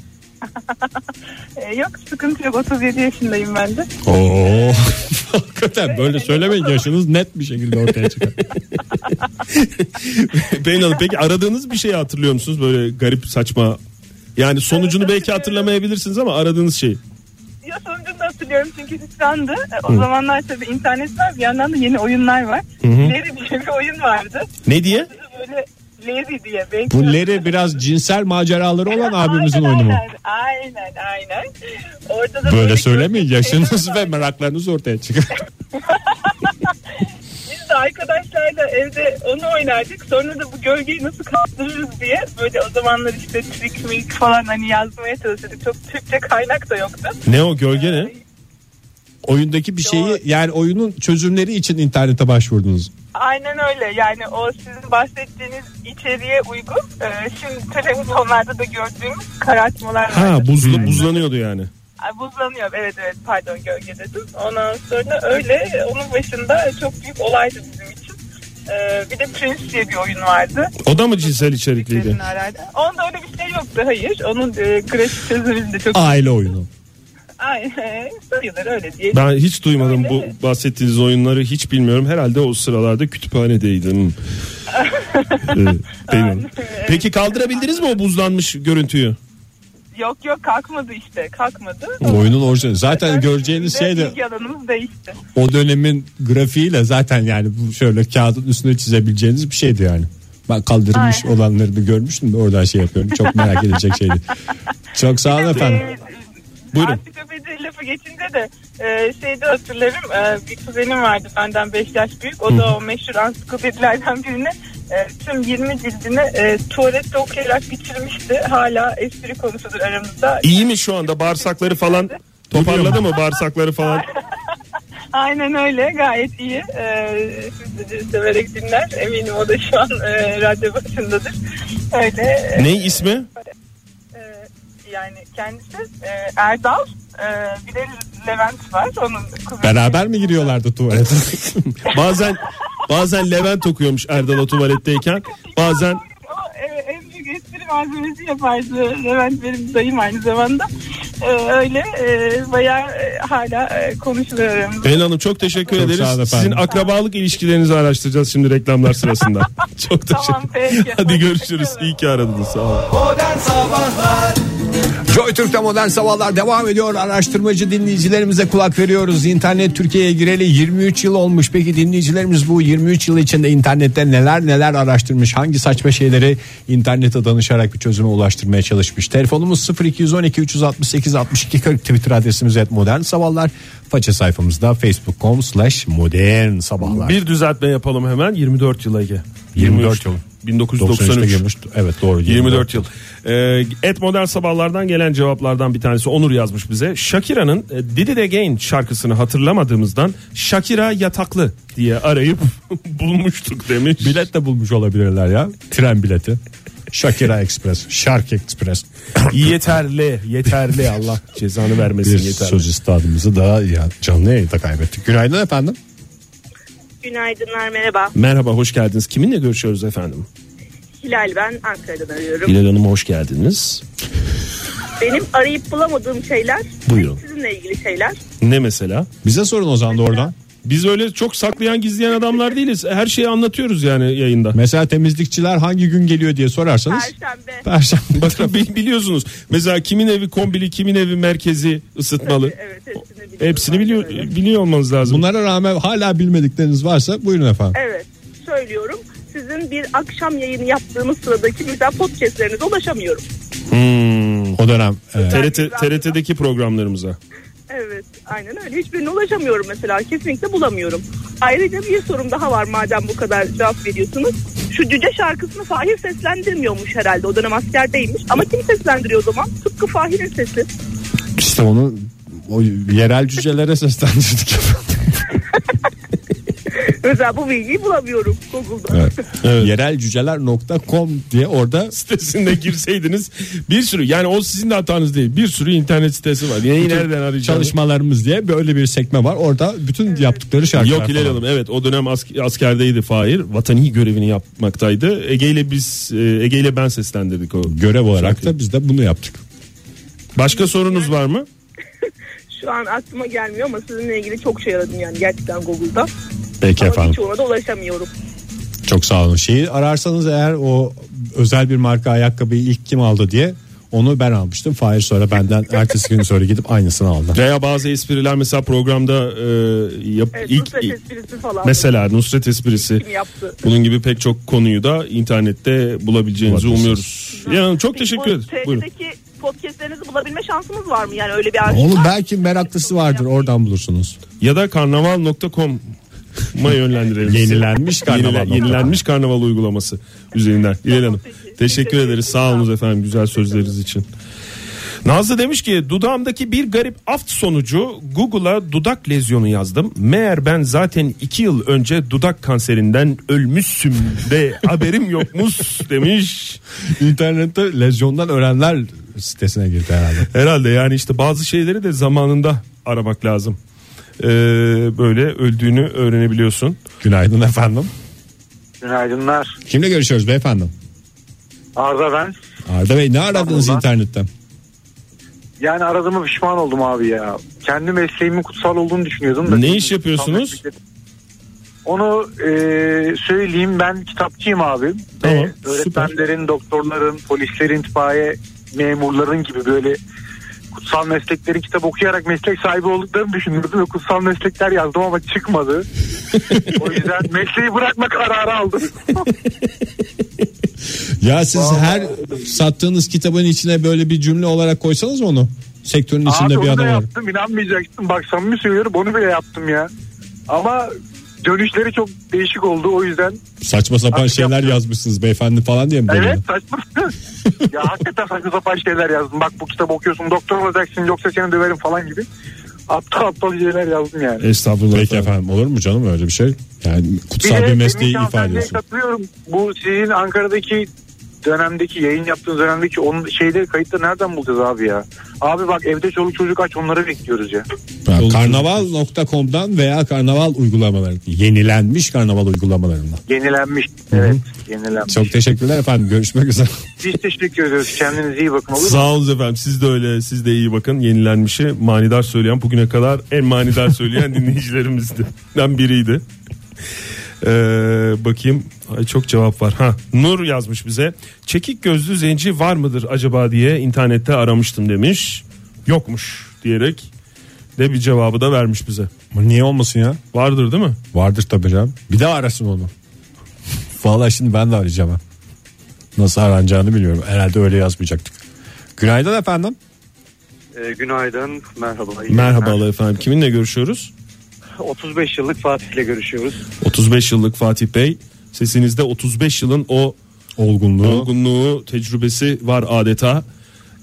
Ee, *laughs* yok sıkıntı yok 37 yaşındayım ben de. Oo. *laughs* Hakikaten böyle söylemeyin yaşınız net bir şekilde ortaya çıkar. *laughs* Pelin Hanım peki aradığınız bir şeyi hatırlıyor musunuz? Böyle garip saçma. Yani sonucunu belki hatırlamayabilirsiniz ama aradığınız şey. Ya sonucunu da hatırlıyorum çünkü hüsrandı. E, O zamanlar tabii internet var bir yandan da yeni oyunlar var. Larry diye bir oyun vardı. Ne diye? Böyle Larry diye. Belki Bu Larry biraz cinsel maceraları olan *laughs* abimizin Aynen, oyunu mu? Aynen aynen. Orada da Böyle söylemeyin kötü şeyler yaşınız *laughs* ve meraklarınız ortaya çıkar. *laughs* Biz de arkadaşlarla evde onu oynardık. Sonra da bu gölgeyi nasıl kaldırırız diye böyle o zamanlar işte trik falan hani yazmaya çalışıyorduk. Çok Türkçe kaynak da yoktu. Ne o gölge ne? Oyundaki bir şeyi yani oyunun çözümleri için internete başvurdunuz. Aynen öyle yani o sizin bahsettiğiniz içeriğe uygun. Ee, şimdi televizyonlarda da gördüğümüz karartmalar Ha vardı. buzlu, buzlanıyordu yani. Ay, Buzlanıyor evet evet pardon gölge dedim. Ondan sonra öyle onun başında çok büyük olaydı bizim için. Ee, bir de Prince diye bir oyun vardı. O da mı cinsel içerikliydi? Onda öyle bir şey yoktu hayır. Onun e, grafik çözümünde çok Aile oyunu. Aynen sayılır öyle diye. Ben hiç duymadım bu Öyle. bahsettiğiniz oyunları hiç bilmiyorum. Herhalde o sıralarda kütüphanedeydim. *laughs* Ee, benim. Peki kaldırabildiniz mi o buzlanmış görüntüyü? Yok yok kalkmadı işte kalkmadı. Oyunun orijinali. Zaten göreceğiniz şey de bilgi alanımız değişti. o dönemin grafiğiyle zaten yani bu şöyle kağıdın üstüne çizebileceğiniz bir şeydi yani. Ben kaldırılmış Aynen. olanları da görmüştüm de oradan şey yapıyorum. Çok merak edecek şeydi. Çok sağ olun efendim. Buyurun. Ansiklopedi lafı geçince de e, şeyde hatırlarım e, bir kuzenim vardı benden 5 yaş büyük. O da o meşhur ansiklopedilerden birini e, tüm 20 cildini e, tuvalette okuyarak bitirmişti. Hala espri konusudur aramızda. İyi mi şu anda bağırsakları falan toparladı mı bağırsakları falan? *laughs* Aynen öyle gayet iyi. Ee, siz de severek dinler. Eminim o da şu an e, radyo başındadır. Öyle. Ne ismi? e, yani kendisi e, Erdal e, bir de Levent var. Onun kuzeni. Beraber mi giriyorlardı tuvalete? *laughs* Bazen bazen Levent okuyormuş Erdal o tuvaletteyken. Bazen O, e, en büyük espri malzemesi yapardı. Levent benim dayım aynı zamanda. E, öyle e, bayağı e, hala e, konuşuluyor aramızda. Pelin Hanım çok teşekkür Çok ederiz. Sizin akrabalık ilişkilerinizi araştıracağız şimdi reklamlar sırasında. *laughs* çok teşekkür Tamam, peki. Hadi görüşürüz. İyi ki aradınız. Sağ olun. Joy Türk'te modern sabahlar devam ediyor. Araştırmacı dinleyicilerimize kulak veriyoruz. İnternet Türkiye'ye gireli 23 yıl olmuş. Peki dinleyicilerimiz bu 23 yıl içinde internette neler neler araştırmış? Hangi saçma şeyleri internete danışarak bir çözüme ulaştırmaya çalışmış? Telefonumuz 0212 368 62 40 Twitter adresimiz et modern sabahlar. Faça sayfamızda facebook.com slash modern sabahlar. Bir düzeltme yapalım hemen. 24 yıl Ege. 24 yıl. 1993. 93'te girmiş. Evet doğru. 24 yıl. Ee, et modern sabahlardan gelen cevaplardan bir tanesi Onur yazmış bize. Shakira'nın e, Did It Again şarkısını hatırlamadığımızdan Shakira yataklı diye arayıp *laughs* bulmuştuk demiş. Bilet de bulmuş olabilirler ya. Tren bileti. Shakira Express, Shark Express. *coughs* yeterli, yeterli *laughs* Allah cezanı vermesin Bir yeterli. söz üstadımızı da ya canlı yayında kaybettik. Günaydın efendim. Günaydınlar merhaba. Merhaba hoş geldiniz. Kiminle görüşüyoruz efendim? Hilal ben Ankara'dan arıyorum. Hilal Hanım hoş geldiniz. Benim arayıp bulamadığım şeyler Buyurun. sizinle ilgili şeyler. Ne mesela? Bize sorun o zaman da oradan. Biz öyle çok saklayan gizleyen adamlar değiliz. Her şeyi anlatıyoruz yani yayında. Mesela temizlikçiler hangi gün geliyor diye sorarsanız. Perşembe. Perşembe. *laughs* Bakın bi- biliyorsunuz. Mesela kimin evi kombili, kimin evi merkezi ısıtmalı. Evet hepsini biliyorum. Hepsini biliyor öyle. biliyor olmanız lazım. Bunlara rağmen hala bilmedikleriniz varsa buyurun efendim. Evet söylüyorum. Sizin bir akşam yayını yaptığınız sıradaki mesela podcastlerinize ulaşamıyorum. Hmm. O dönem e, TRT TRT'deki programlarımıza. Evet aynen öyle. Hiçbirine ulaşamıyorum mesela. Kesinlikle bulamıyorum. Ayrıca bir sorum daha var madem bu kadar cevap veriyorsunuz. Şu cüce şarkısını Fahir seslendirmiyormuş herhalde. O dönem askerdeymiş. Ama kim seslendiriyor o zaman? Tıpkı Fahir'in sesi. işte onu o yerel cücelere seslendirdik. *laughs* Mesela bu bilgiyi bulamıyorum Google'da. Evet. *laughs* Evet. Yerelcüceler.com diye orada *laughs* Sitesine girseydiniz bir sürü yani o sizin de hatanız değil. Bir sürü internet sitesi var. Neyi nereden arayacağınız? çalışmalarımız diye böyle bir sekme var. Orada bütün yaptıkları şarkılar Yok Hilal. Hanım evet o dönem ask- askerdeydi Fahir. Vatani görevini yapmaktaydı. Ege ile biz e, Ege ile ben seslendirdik o. Görev olarak şarkıyı. da biz de bunu yaptık. Başka sorunuz var mı? *laughs* Şu an aklıma gelmiyor ama sizinle ilgili çok şey aradım yani gerçekten Google'da. Peki Ama efendim. birçoğuna da ulaşamıyorum. Çok sağ olun. Şeyi ararsanız eğer o özel bir marka ayakkabıyı ilk kim aldı diye onu ben almıştım. Fahir sonra benden ertesi gün sonra gidip aynısını aldı. Veya bazı espriler mesela programda e, yap, Evet, ilk Nusret esprisi falan. mesela Nusret esprisi Kim yaptı? bunun gibi pek çok konuyu da internette bulabileceğinizi umuyoruz. Yani çok Peki teşekkür bu ederim. Buyurun. TRT'deki podcastlerinizi bulabilme şansımız var mı? Yani öyle bir arşiv Onu var mı? belki meraklısı vardır oradan bulursunuz. Ya da karnaval.com ma yönlendirelim. Yenilenmiş karnaval Yenile- yenilenmiş karnaval uygulaması üzerinden. İlhan Hanım. Teşekkür ederiz. Sağ olunuz efendim güzel sözleriniz için. Nazlı demiş ki dudağımdaki bir garip aft sonucu Google'a dudak lezyonu yazdım. Meğer ben zaten iki yıl önce dudak kanserinden ölmüşsüm de *laughs* haberim yokmuş demiş. İnternette lezyondan ölenler sitesine girdi herhalde. Herhalde yani işte bazı şeyleri de zamanında aramak lazım. Ee, böyle öldüğünü öğrenebiliyorsun. Günaydın efendim. Günaydınlar. Kimle görüşüyoruz beyefendi? Arda ben. Arda Bey ne aradınız İstanbul'dan. internetten? Yani aradığıma pişman oldum abi ya. Kendi mesleğimin kutsal olduğunu düşünüyordum da. Ne iş yapıyorsunuz? Onu e, söyleyeyim ben kitapçıyım abi. Tamam, Ve öğretmenlerin, doktorların, polislerin, itfaiye memurların gibi böyle kutsal meslekleri kitap okuyarak meslek sahibi olduklarını düşünürdüm ve kutsal meslekler yazdım ama çıkmadı. o yüzden *laughs* mesleği bırakma kararı aldım. *laughs* Ya siz her sattığınız kitabın içine böyle bir cümle olarak koysanız onu. Sektörün içinde Abi bir onu da adam var. yaptım inanmayacaksın. Bak samimi söylüyorum onu bile yaptım ya. Ama dönüşleri çok değişik oldu o yüzden. Saçma sapan şeyler yapıyorum. yazmışsınız beyefendi falan diye mi? Evet deniyor? saçma. *laughs* ya hakikaten saçma sapan şeyler yazdım. Bak bu kitabı okuyorsun doktor olacaksın yoksa seni döverim falan gibi. Aptal aptal şeyler yazdım yani. Estağfurullah. Peki efendim olur mu canım öyle bir şey? Yani kutsal bir, de mesleği ifade ediyorsun. katılıyorum. Bu sizin Ankara'daki dönemdeki yayın yaptığınız dönemdeki onun şeyleri kayıtları nereden bulacağız abi ya? Abi bak evde çoluk çocuk aç onları bekliyoruz ya. Ha, Karnaval.com'dan veya karnaval uygulamaları yenilenmiş karnaval uygulamalarından. Yenilenmiş. Evet yenilenmiş. Çok teşekkürler efendim görüşmek üzere. Biz teşekkür ediyoruz. Kendinize iyi bakın olur mu? Sağ olun efendim siz de öyle siz de iyi bakın yenilenmişi manidar söyleyen bugüne kadar en manidar söyleyen *laughs* dinleyicilerimizden biriydi. Ee, bakayım Ay, çok cevap var. Ha Nur yazmış bize. Çekik gözlü zenci var mıdır acaba diye internette aramıştım demiş. Yokmuş diyerek de bir cevabı da vermiş bize. Ama niye olmasın ya? Vardır değil mi? Vardır tabii canım. Bir de arasın onu. *laughs* Vallahi şimdi ben de arayacağım. ha. Nasıl aranacağını biliyorum. Herhalde öyle yazmayacaktık. Günaydın efendim. Ee, günaydın. Merhaba. iyi Merhabalar efendim. Kiminle görüşüyoruz? Günler. 35 yıllık Fatih ile görüşüyoruz. 35 yıllık Fatih Bey. Sesinizde 35 yılın o Olgunluğu. olgunluğu, tecrübesi var adeta.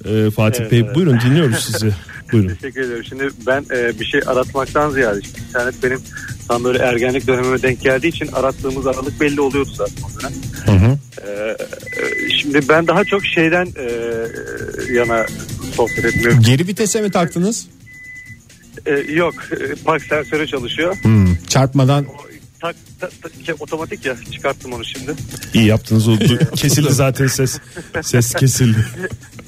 Ee, Fatih Evet, Bey evet. buyurun dinliyoruz sizi. *laughs* Buyurun. Teşekkür ederim. Şimdi ben e, bir şey aratmaktan ziyade işte internet benim tam böyle ergenlik dönemime denk geldiği için arattığımız aralık belli oluyordu zaten o dönem. Ee, e, şimdi ben daha çok şeyden e, yana sohbet etmiyorum. Geri vitese mi taktınız? E, yok e, park sensörü çalışıyor. Hmm, Çarpmadan tak, tak, tak- şey, otomatik ya çıkarttım onu şimdi. İyi yaptınız oldu. *laughs* kesildi zaten ses. Ses kesildi.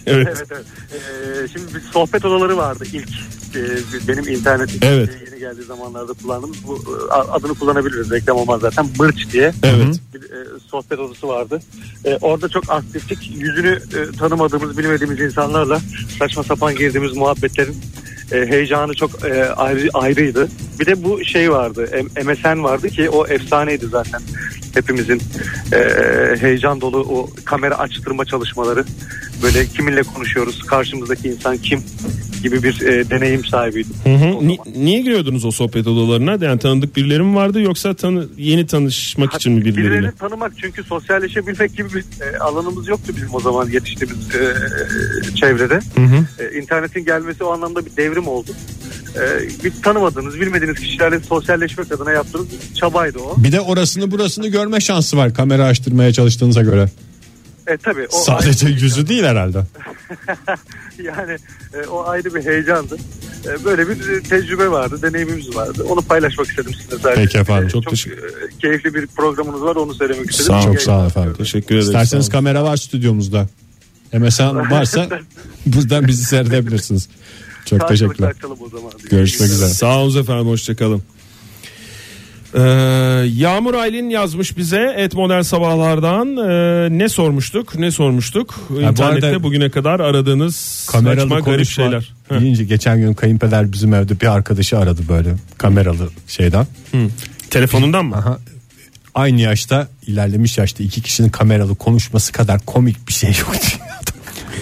Evet. Evet evet. Ee, şimdi bir sohbet odaları vardı ilk e, benim internet Evet. yeni geldiği zamanlarda kullandığımız bu e, adını kullanabiliriz reklam olmaz zaten Bırç diye Evet. bir e, sohbet odası vardı. E, orada çok aktiflik yüzünü e, tanımadığımız bilmediğimiz insanlarla saçma sapan girdiğimiz muhabbetlerin e, heyecanı çok e, ayrı, ayrıydı. Bir de bu şey vardı M- MSN vardı ki o efsaneydi zaten hepimizin e, heyecan dolu o kamera açtırma çalışmaları böyle kiminle konuşuyoruz karşımızdaki insan kim gibi bir e, deneyim sahibiydim. Hı hı. Ni- niye giriyordunuz o sohbet odalarına? Yani tanıdık birileri mi vardı yoksa tanı yeni tanışmak için mi birileriyle? Birilerini tanımak çünkü sosyalleşebilmek gibi bir e, alanımız yoktu bizim o zaman yetiştiğimiz e, çevrede. Hı hı. E, internetin gelmesi o anlamda bir devrim oldu. E, bir tanımadığınız, bilmediğiniz kişilerle sosyalleşmek adına yaptığınız çabaydı o. bir de orasını burasını görme şansı var kamera açtırmaya çalıştığınıza göre. E tabii o Sadece ayrı yüzü değil herhalde. *laughs* yani e, o ayrı bir heyecandı. E, böyle bir e, tecrübe vardı, deneyimimiz vardı. Onu paylaşmak istedim sizinle zaten. Peki efendim, E, çok çok teşekkür- e, keyifli bir programınız var, onu söylemek istedim. Sağ çok sağ olun efendim. Teşekkür ederiz. İsterseniz kamera var stüdyomuzda. MSN *laughs* varsa *laughs* buradan bizi seyredebilirsiniz. Çok teşekkürler. açalım o zaman. Görüşmek üzere. Sağ olun efendim hoşçakalın. Ee, Yağmur Aylin yazmış bize et modern sabahlardan Ee, ne sormuştuk ne sormuştuk bu internette arada- bugüne kadar aradığınız Kameralı saçma garip şeyler deyince geçen gün kayınpeder bizim evde bir arkadaşı aradı böyle kameralı şeyden. telefonundan mı Aha. Aynı yaşta ilerlemiş yaşta iki kişinin kameralı konuşması kadar komik bir şey yok.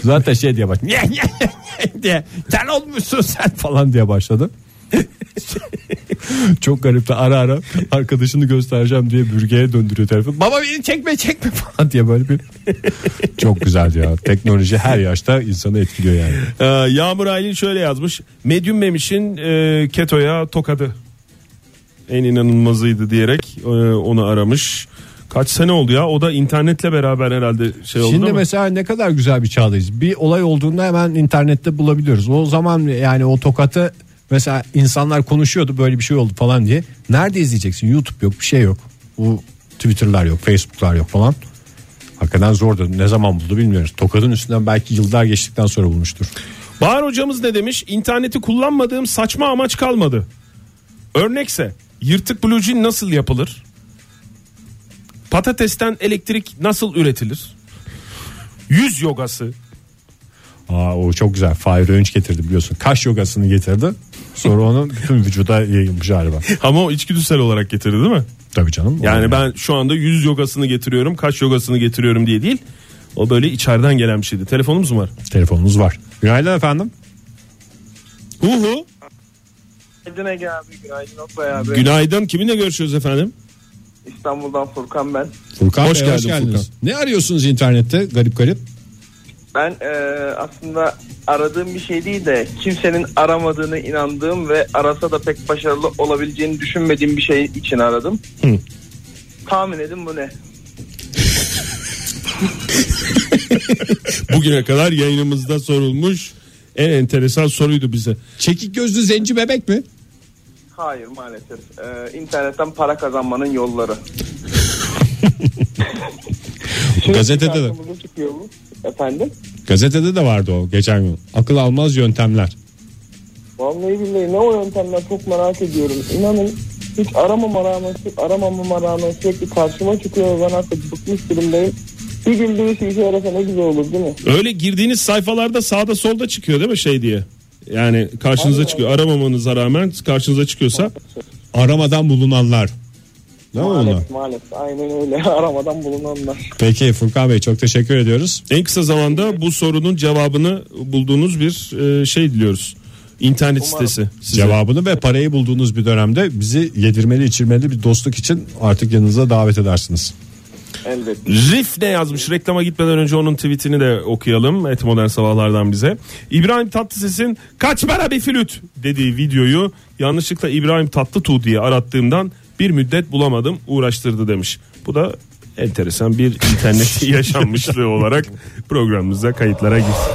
Zaten şey diye başladı. *laughs* Diye sen olmuşsun sen falan diye başladı. *laughs* Çok garipti ara ara arkadaşını göstereceğim diye bürgeye döndürüyor telefon. Baba beni çekme çekme *laughs* falan diye böyle bir. Çok güzel ya. Teknoloji her yaşta insanı etkiliyor yani. Ee, Yağmur Aylin şöyle yazmış. Medyum Memiş'in e, Keto'ya tokadı. En inanılmazıydı diyerek e, onu aramış. Kaç sene oldu ya? O da internetle beraber herhalde şey oldu Şimdi mesela ne kadar güzel bir çağdayız. Bir olay olduğunda hemen internette bulabiliyoruz. O zaman yani o tokatı mesela insanlar konuşuyordu böyle bir şey oldu falan diye. Nerede izleyeceksin? YouTube yok bir şey yok. Bu Twitter'lar yok, Facebook'lar yok falan. Hakikaten zordu. Ne zaman buldu bilmiyoruz. Tokatın üstünden belki yıllar geçtikten sonra bulmuştur. Bahar hocamız ne demiş? İnterneti kullanmadığım saçma amaç kalmadı. Örnekse yırtık blue nasıl yapılır? Patatesten elektrik nasıl üretilir? Yüz yogası. Aa, o çok güzel. Fahir Öğünç getirdi biliyorsun. Kaş yogasını getirdi. Sonra onun bütün vücuda yayılmış galiba. *laughs* Ama o içgüdüsel olarak getirdi değil mi? Tabii canım. Yani ben şu anda yüz yogasını getiriyorum, kaş yogasını getiriyorum diye değil. O böyle içeriden gelen bir şeydi. Telefonumuz mu var? Telefonumuz var. Günaydın efendim. Hu hu. Günaydın Ege abi, günaydın Oktay abi. Günaydın. Kiminle görüşüyoruz efendim? İstanbul'dan Furkan ben. Furkan Hoş Bey, hoş geldin geldiniz. Furkan. Ne arıyorsunuz internette garip garip? Ben e, aslında aradığım bir şey değil de kimsenin aramadığını inandığım ve arasa da pek başarılı olabileceğini düşünmediğim bir şey için aradım. Hı. Tahmin edin bu ne? *laughs* Bugüne kadar yayınımızda sorulmuş en enteresan soruydu bize. Çekik gözlü zenci bebek mi? Hayır maalesef. E, internetten para kazanmanın yolları. *laughs* Gazetede de. Karşımıza çıkıyor bu. Efendim? Gazetede de vardı o geçen gün. Akıl almaz yöntemler. Vallahi billahi ne o yöntemler çok merak ediyorum. İnanın hiç aramama rağmen, aramamama rağmen sürekli karşıma çıkıyor. Ben artık bıkmış durumdayım. Bir gün birisi işe yarasa ne güzel olur değil mi? Öyle girdiğiniz sayfalarda sağda solda çıkıyor değil mi şey diye? Yani karşınıza çıkıyor. Aramamanıza rağmen karşınıza çıkıyorsa Aramadan bulunanlar. Değil mi onlar? Maalesef maalesef aynen öyle *laughs* aramadan bulunanlar. Peki Furkan Bey çok teşekkür ediyoruz. en kısa zamanda bu sorunun cevabını bulduğunuz bir e, şey diliyoruz. İnternet sitesi. Size. Cevabını ve parayı bulduğunuz bir dönemde bizi yedirmeli içirmeli bir dostluk için artık yanınıza davet edersiniz. Elbette. Rif ne yazmış? Reklama gitmeden önce onun tweetini de okuyalım. Et modern sabahlardan bize. İbrahim Tatlıses'in kaç para bir flüt dediği videoyu yanlışlıkla İbrahim Tatlıtuğ diye arattığımdan bir müddet bulamadım uğraştırdı demiş. Bu da enteresan bir internet *laughs* yaşanmışlığı olarak programımıza kayıtlara girsin.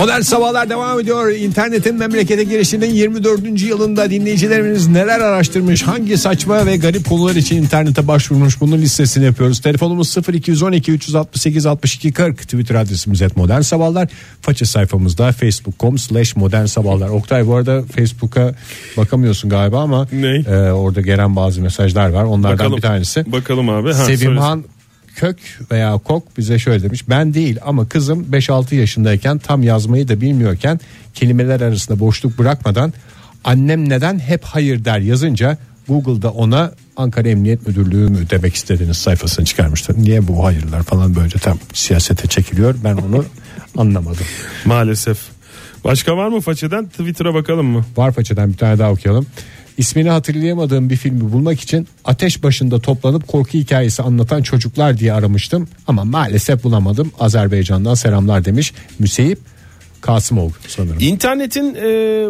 Modern Sabahlar devam ediyor. İnternetin memlekete girişinin 24. yılında dinleyicilerimiz neler araştırmış, hangi saçma ve garip konular için internete başvurmuş bunun listesini yapıyoruz. Telefonumuz 0212 368 62 40 Twitter adresimiz et modern sabahlar. Faça sayfamızda facebook.com slash modern sabahlar. Oktay bu arada Facebook'a bakamıyorsun galiba ama e, orada gelen bazı mesajlar var. Onlardan Bakalım, bir tanesi. bakalım abi. Ha, Sevimhan Kök veya Kok bize şöyle demiş. Ben değil ama kızım 5-6 yaşındayken tam yazmayı da bilmiyorken kelimeler arasında boşluk bırakmadan annem neden hep hayır der yazınca Google'da ona Ankara Emniyet Müdürlüğü mü demek istediğiniz sayfasını çıkarmıştı. Niye bu hayırlar falan böyle tam siyasete çekiliyor ben onu *laughs* anlamadım. Maalesef. Başka var mı façeden? Twitter'a bakalım mı? Var façadan bir tane daha okuyalım. İsmini hatırlayamadığım bir filmi bulmak için ateş başında toplanıp korku hikayesi anlatan çocuklar diye aramıştım. Ama maalesef bulamadım. Azerbaycan'dan selamlar demiş. Müseyip Kasımov sanırım. İnternetin e,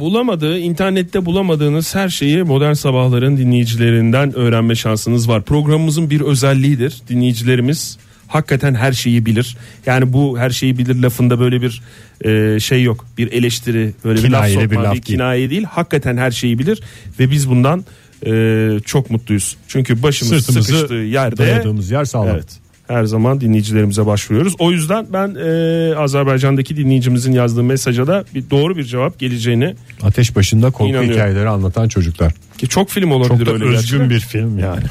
bulamadığı, internette bulamadığınız her şeyi modern sabahların dinleyicilerinden öğrenme şansınız var. Programımızın bir özelliğidir. Dinleyicilerimiz hakikaten her şeyi bilir. Yani bu her şeyi bilir lafında böyle bir e, şey yok. Bir eleştiri, böyle Kinayeli bir laf bir sokma, laf bir değil. kinaye değil. Hakikaten her şeyi bilir ve biz bundan e, çok mutluyuz. Çünkü başımız Sırtımızı sıkıştığı yerde dayadığımız yer sağlam. Evet. Her zaman dinleyicilerimize başvuruyoruz. O yüzden ben e, Azerbaycan'daki dinleyicimizin yazdığı mesaja da bir doğru bir cevap geleceğini Ateş başında korku hikayeleri anlatan çocuklar. ki çok film olabilir Çok öyle özgün gerçekten. bir film yani.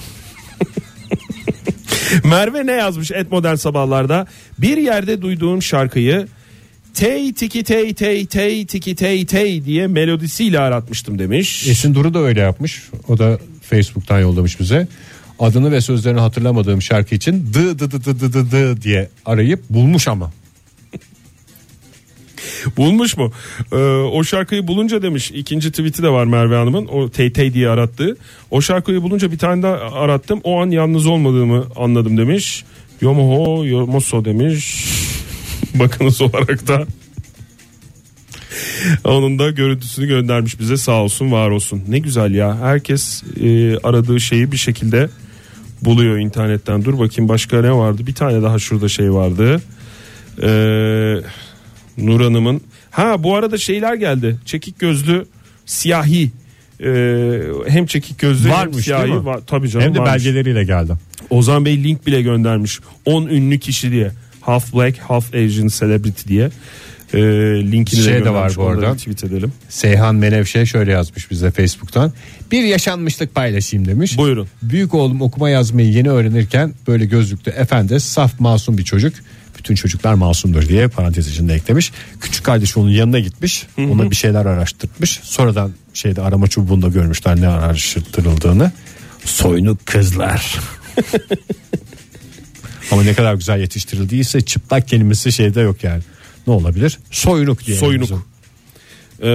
Merve ne yazmış et modern sabahlarda? Bir yerde duyduğum şarkıyı tey tiki tey tey tey tiki tey tey diye melodisiyle aratmıştım demiş. Esin Duru da öyle yapmış. O da Facebook'tan yollamış bize. Adını ve sözlerini hatırlamadığım şarkı için dı dı dı dı dı dı diye arayıp bulmuş ama. *laughs* Bulmuş mu? Ee, o şarkıyı bulunca demiş ikinci tweet'i de var Merve Hanım'ın o Tay diye arattığı. O şarkıyı bulunca bir tane daha arattım o an yalnız olmadığımı anladım demiş. Yomoho Yomoso demiş. *laughs* Bakınız olarak da *laughs* onun da görüntüsünü göndermiş bize sağ olsun var olsun. Ne güzel ya herkes e, aradığı şeyi bir şekilde buluyor internetten. Dur bakayım başka ne vardı? Bir tane daha şurada şey vardı. Ee, Nur Hanım'ın ha bu arada şeyler geldi. Çekik gözlü siyahi Ee, hem çekik gözlü hem Varmış siyahi değil mi? var. Tabii canım Hem de varmış. belgeleriyle geldi. Ozan Bey link bile göndermiş. 10 ünlü kişi diye. Half Black, Half Asian Celebrity diye. Ee, linkini Şey de göndermiş. var bu arada. tweet edelim. Seyhan Menevşe şöyle yazmış bize Facebook'tan. Bir yaşanmışlık paylaşayım demiş. Buyurun. Büyük oğlum okuma yazmayı yeni öğrenirken böyle gözlüklü efendi saf masum bir çocuk. Bütün çocuklar masumdur diye parantez içinde eklemiş. Küçük kardeşi onun yanına gitmiş. Ona bir şeyler araştırmış. Sonradan şeyde arama çubuğunda görmüşler ne araştırıldığını. Soynu kızlar. *laughs* Ama ne kadar güzel yetiştirildiyse çıplak kelimesi şeyde yok yani. Ne olabilir? Soyunuk diye. Soyunuk. Ee,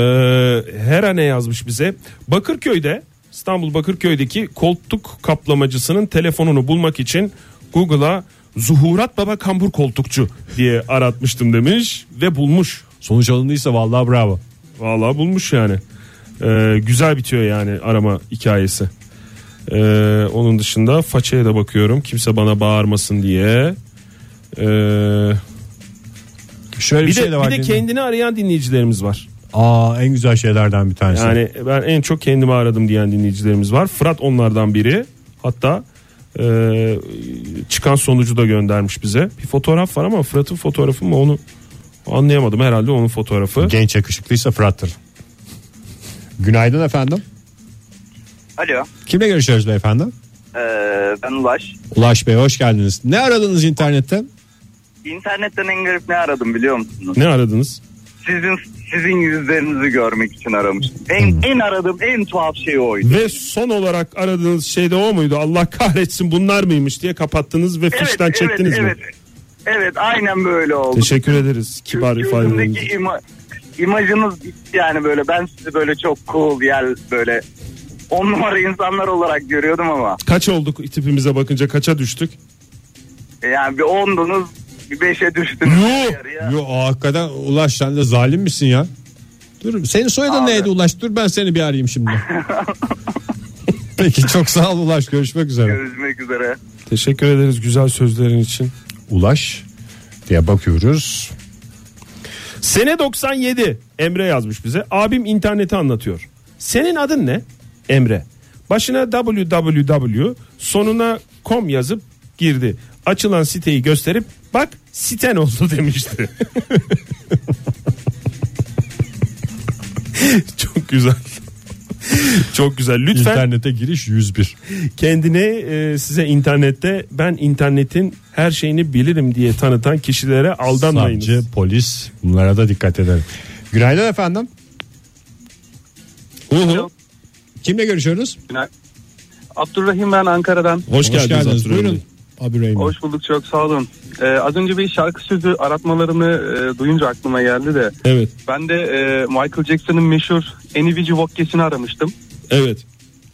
Hera ne yazmış bize? Bakırköy'de İstanbul Bakırköy'deki koltuk kaplamacısının telefonunu bulmak için Google'a Zuhurat Baba Kambur koltukçu diye aratmıştım demiş ve bulmuş. Sonuç alındıysa vallahi bravo. Vallahi bulmuş yani. Ee, güzel bitiyor yani arama hikayesi. Ee, onun dışında façaya da bakıyorum. Kimse bana bağırmasın diye. Ee, Şöyle bir, bir şey de, de var. bir de kendini arayan dinleyicilerimiz var. Aa en güzel şeylerden bir tanesi. Yani ben en çok kendimi aradım diyen dinleyicilerimiz var. Fırat onlardan biri. Hatta e, çıkan sonucu da göndermiş bize. Bir fotoğraf var ama Fırat'ın fotoğrafı mı onu anlayamadım. Herhalde onun fotoğrafı. Genç yakışıklıysa Fırat'tır. Günaydın efendim. Alo. Kimle görüşüyoruz beyefendi? Ee, ben Ulaş. Ulaş Bey hoş geldiniz. Ne aradınız internette? İnternetten en garip ne aradım biliyor musunuz? Ne aradınız? Sizin sizin yüzlerinizi görmek için aramıştım. En en aradığım en tuhaf şey oydu. Ve son olarak aradığınız şey de o muydu? Allah kahretsin bunlar mıymış diye kapattınız ve fişten çektiniz evet, mi? Evet, evet aynen böyle oldu. Teşekkür ederiz kibar ifadeleriniz. Gözümdeki ima, imajınız gitti yani böyle ben sizi böyle çok cool yer böyle on numara insanlar olarak görüyordum ama Kaç olduk tipimize bakınca kaça düştük? yani bir ondunuz bir beşe yarıya. Yo aa, hakikaten Ulaş sen de zalim misin ya? Dur senin soyadın Abi. neydi Ulaş? Dur ben seni bir arayayım şimdi. *laughs* Peki çok sağ ol Ulaş görüşmek üzere. Görüşmek üzere. Teşekkür ederiz güzel sözlerin için. Ulaş diye bakıyoruz. Sene 97 Emre yazmış bize. Abim interneti anlatıyor. Senin adın ne? Emre. Başına www sonuna com yazıp girdi. Açılan siteyi gösterip bak siten oldu demişti. *laughs* Çok güzel. Çok güzel. Lütfen İnternete giriş 101. kendini e, size internette ben internetin her şeyini bilirim diye tanıtan kişilere aldanmayınız. Savcı, polis bunlara da dikkat edelim. Günaydın efendim. Uhu. Kimle görüşüyoruz? Abdurrahim ben Ankara'dan. Hoş, geldiniz. Abdurrahim Buyurun. Abdurrahim Bey. Hoş bulduk çok sağ olun. Ee, az önce bir şarkı sözü aratmalarını e, duyunca aklıma geldi de. Evet. Ben de e, Michael Jackson'ın meşhur Eni Vici Vokkes'ini aramıştım. Evet.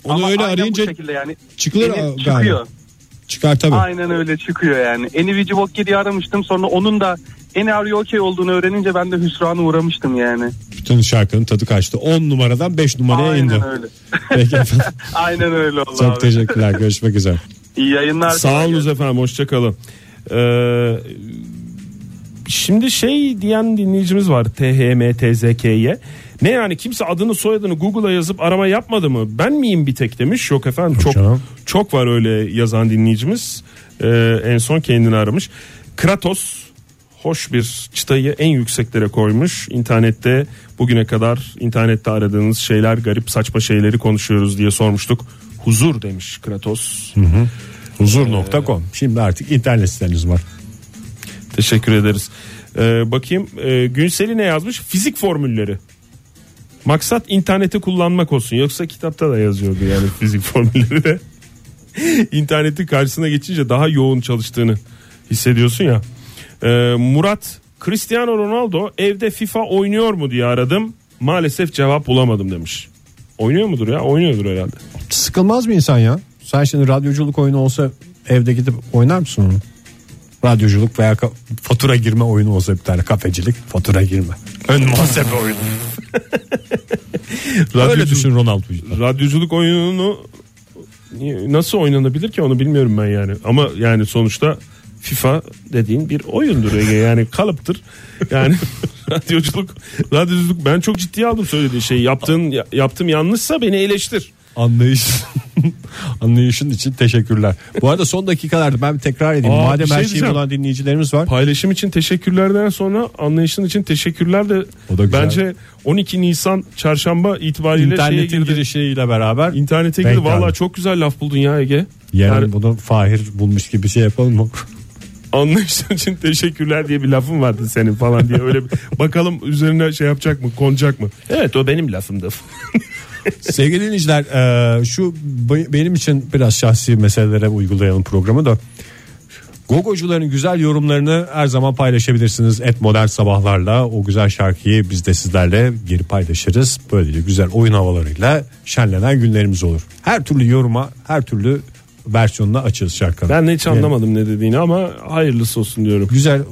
Onu Ama öyle aynen arayınca şekilde yani. çıkılır galiba. çıkıyor. Çıkar tabii. Aynen öyle çıkıyor yani. Eni Vici Vokke diye aramıştım. Sonra onun da You Okay olduğunu öğrenince ben de hüsrana uğramıştım yani. Bütün şarkının tadı kaçtı. 10 numaradan 5 numaraya indi. Aynen öyle. Peki efendim. *laughs* Aynen öyle oldu Çok abi. teşekkürler. Görüşmek üzere. *laughs* İyi yayınlar. Sağ olun efendim hoşçakalın. Ee, şimdi şey diyen dinleyicimiz var THMTZK'ye. Ne yani kimse adını soyadını Google'a yazıp arama yapmadı mı? Ben miyim bir tek demiş. Yok efendim çok canım. çok var öyle yazan dinleyicimiz. Ee, en son kendini aramış. Kratos hoş bir çıtayı en yükseklere koymuş. İnternette bugüne kadar internette aradığınız şeyler garip saçma şeyleri konuşuyoruz diye sormuştuk. Huzur demiş Kratos. Huzur.com. Şimdi artık internet siteniz var. Teşekkür ederiz. Ee, bakayım e, Günsel'i ne yazmış? Fizik formülleri. Maksat interneti kullanmak olsun. Yoksa kitapta da yazıyordu yani *laughs* fizik formülleri de. *laughs* İnternetin karşısına geçince daha yoğun çalıştığını hissediyorsun ya. Ee, Murat Cristiano Ronaldo evde FIFA oynuyor mu diye aradım. Maalesef cevap bulamadım demiş. Oynuyor mudur ya? Oynuyordur herhalde. Sıkılmaz mı insan ya? Sen şimdi radyoculuk oyunu olsa evde gidip oynar mısın onu? Radyoculuk veya ka- fatura girme oyunu olsa bir tane kafecilik fatura girme. Ön muhasebe oyunu. *laughs* Öyle düşün Ronaldo'yu. Radyoculuk oyununu nasıl oynanabilir ki onu bilmiyorum ben yani. Ama yani sonuçta FIFA dediğin bir oyundur Ege yani kalıptır. Yani *laughs* radyoculuk radyoculuk ben çok ciddiye aldım söylediği şey. Yaptığın yaptığım yanlışsa beni eleştir. Anlayış. *laughs* Anlayışın için teşekkürler. Bu arada son dakikalarda ben tekrar edeyim. Aa, Madem şey her şeyi bulan dinleyicilerimiz var. Paylaşım için teşekkürlerden sonra anlayışın için teşekkürler de O da güzel. bence 12 Nisan çarşamba itibariyle şeye İnternetin girdi. girişiyle beraber İnternete girdi. Valla çok güzel laf buldun ya Ege. yarın Yani bunu Fahir bulmuş gibi şey yapalım mı? Anlayışın için teşekkürler diye bir lafın vardı senin falan diye öyle bir- *laughs* bakalım üzerine şey yapacak mı konacak mı? Evet o benim lafımdı. *laughs* Sevgili dinleyiciler e, şu be- benim için biraz şahsi meselelere uygulayalım programı da. Gogocuların güzel yorumlarını her zaman paylaşabilirsiniz. Et modern sabahlarla o güzel şarkıyı biz de sizlerle geri paylaşırız. Böylece güzel oyun havalarıyla şenlenen günlerimiz olur. Her türlü yoruma, her türlü versiyonuna açığız şarkının. Ben hiç anlamadım ne dediğini ama hayırlısı olsun diyorum. Güzel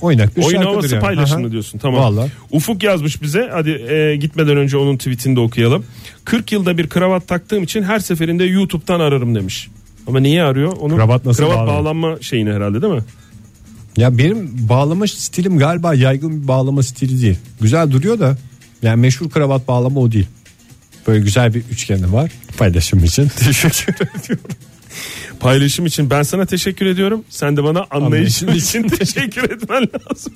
oynak bir Oyun şarkıdır havası yani. paylaşımı Aha. diyorsun tamam. Vallahi. Ufuk yazmış bize hadi e, gitmeden önce onun tweetini de okuyalım. 40 yılda bir kravat taktığım için her seferinde YouTube'dan ararım demiş. Ama niye arıyor? Onu Kravat nasıl bağlanıyor? bağlanma şeyini herhalde değil mi? Ya benim bağlama stilim galiba yaygın bir bağlama stili değil. Güzel duruyor da yani meşhur kravat bağlama o değil. Böyle güzel bir üçgeni var paylaşım için. *laughs* Teşekkür ediyorum. Paylaşım için ben sana teşekkür ediyorum. Sen de bana anlayışın için *laughs* teşekkür etmen lazım.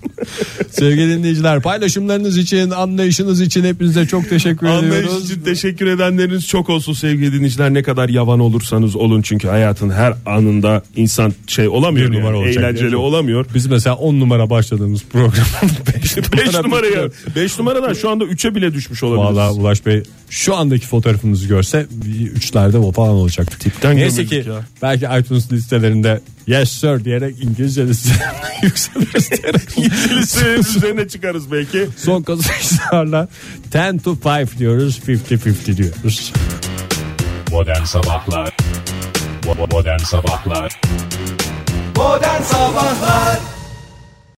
Sevgili dinleyiciler paylaşımlarınız için anlayışınız için hepinize çok teşekkür Anlayış ediyoruz. için teşekkür edenleriniz çok olsun sevgili dinleyiciler. Ne kadar yavan olursanız olun çünkü hayatın her anında insan şey olamıyor. Bir numara yani, olacak eğlenceli diye. olamıyor. Biz mesela 10 numara başladığımız programın 5 5 numaraya 5 numaradan şu anda 3'e bile düşmüş olabiliriz. Valla Ulaş Bey şu andaki fotoğrafımızı görse bir üçlerde o falan olacaktı. Tipten Neyse ki ya. Belki iTunes listelerinde yes sir diyerek İngilizce listesine *laughs* yükseliriz diyerek. *laughs* İngilizce üzerine çıkarız belki. Son kazançlarla 10 to 5 diyoruz 50-50 diyoruz. Modern Sabahlar Modern Sabahlar Modern Sabahlar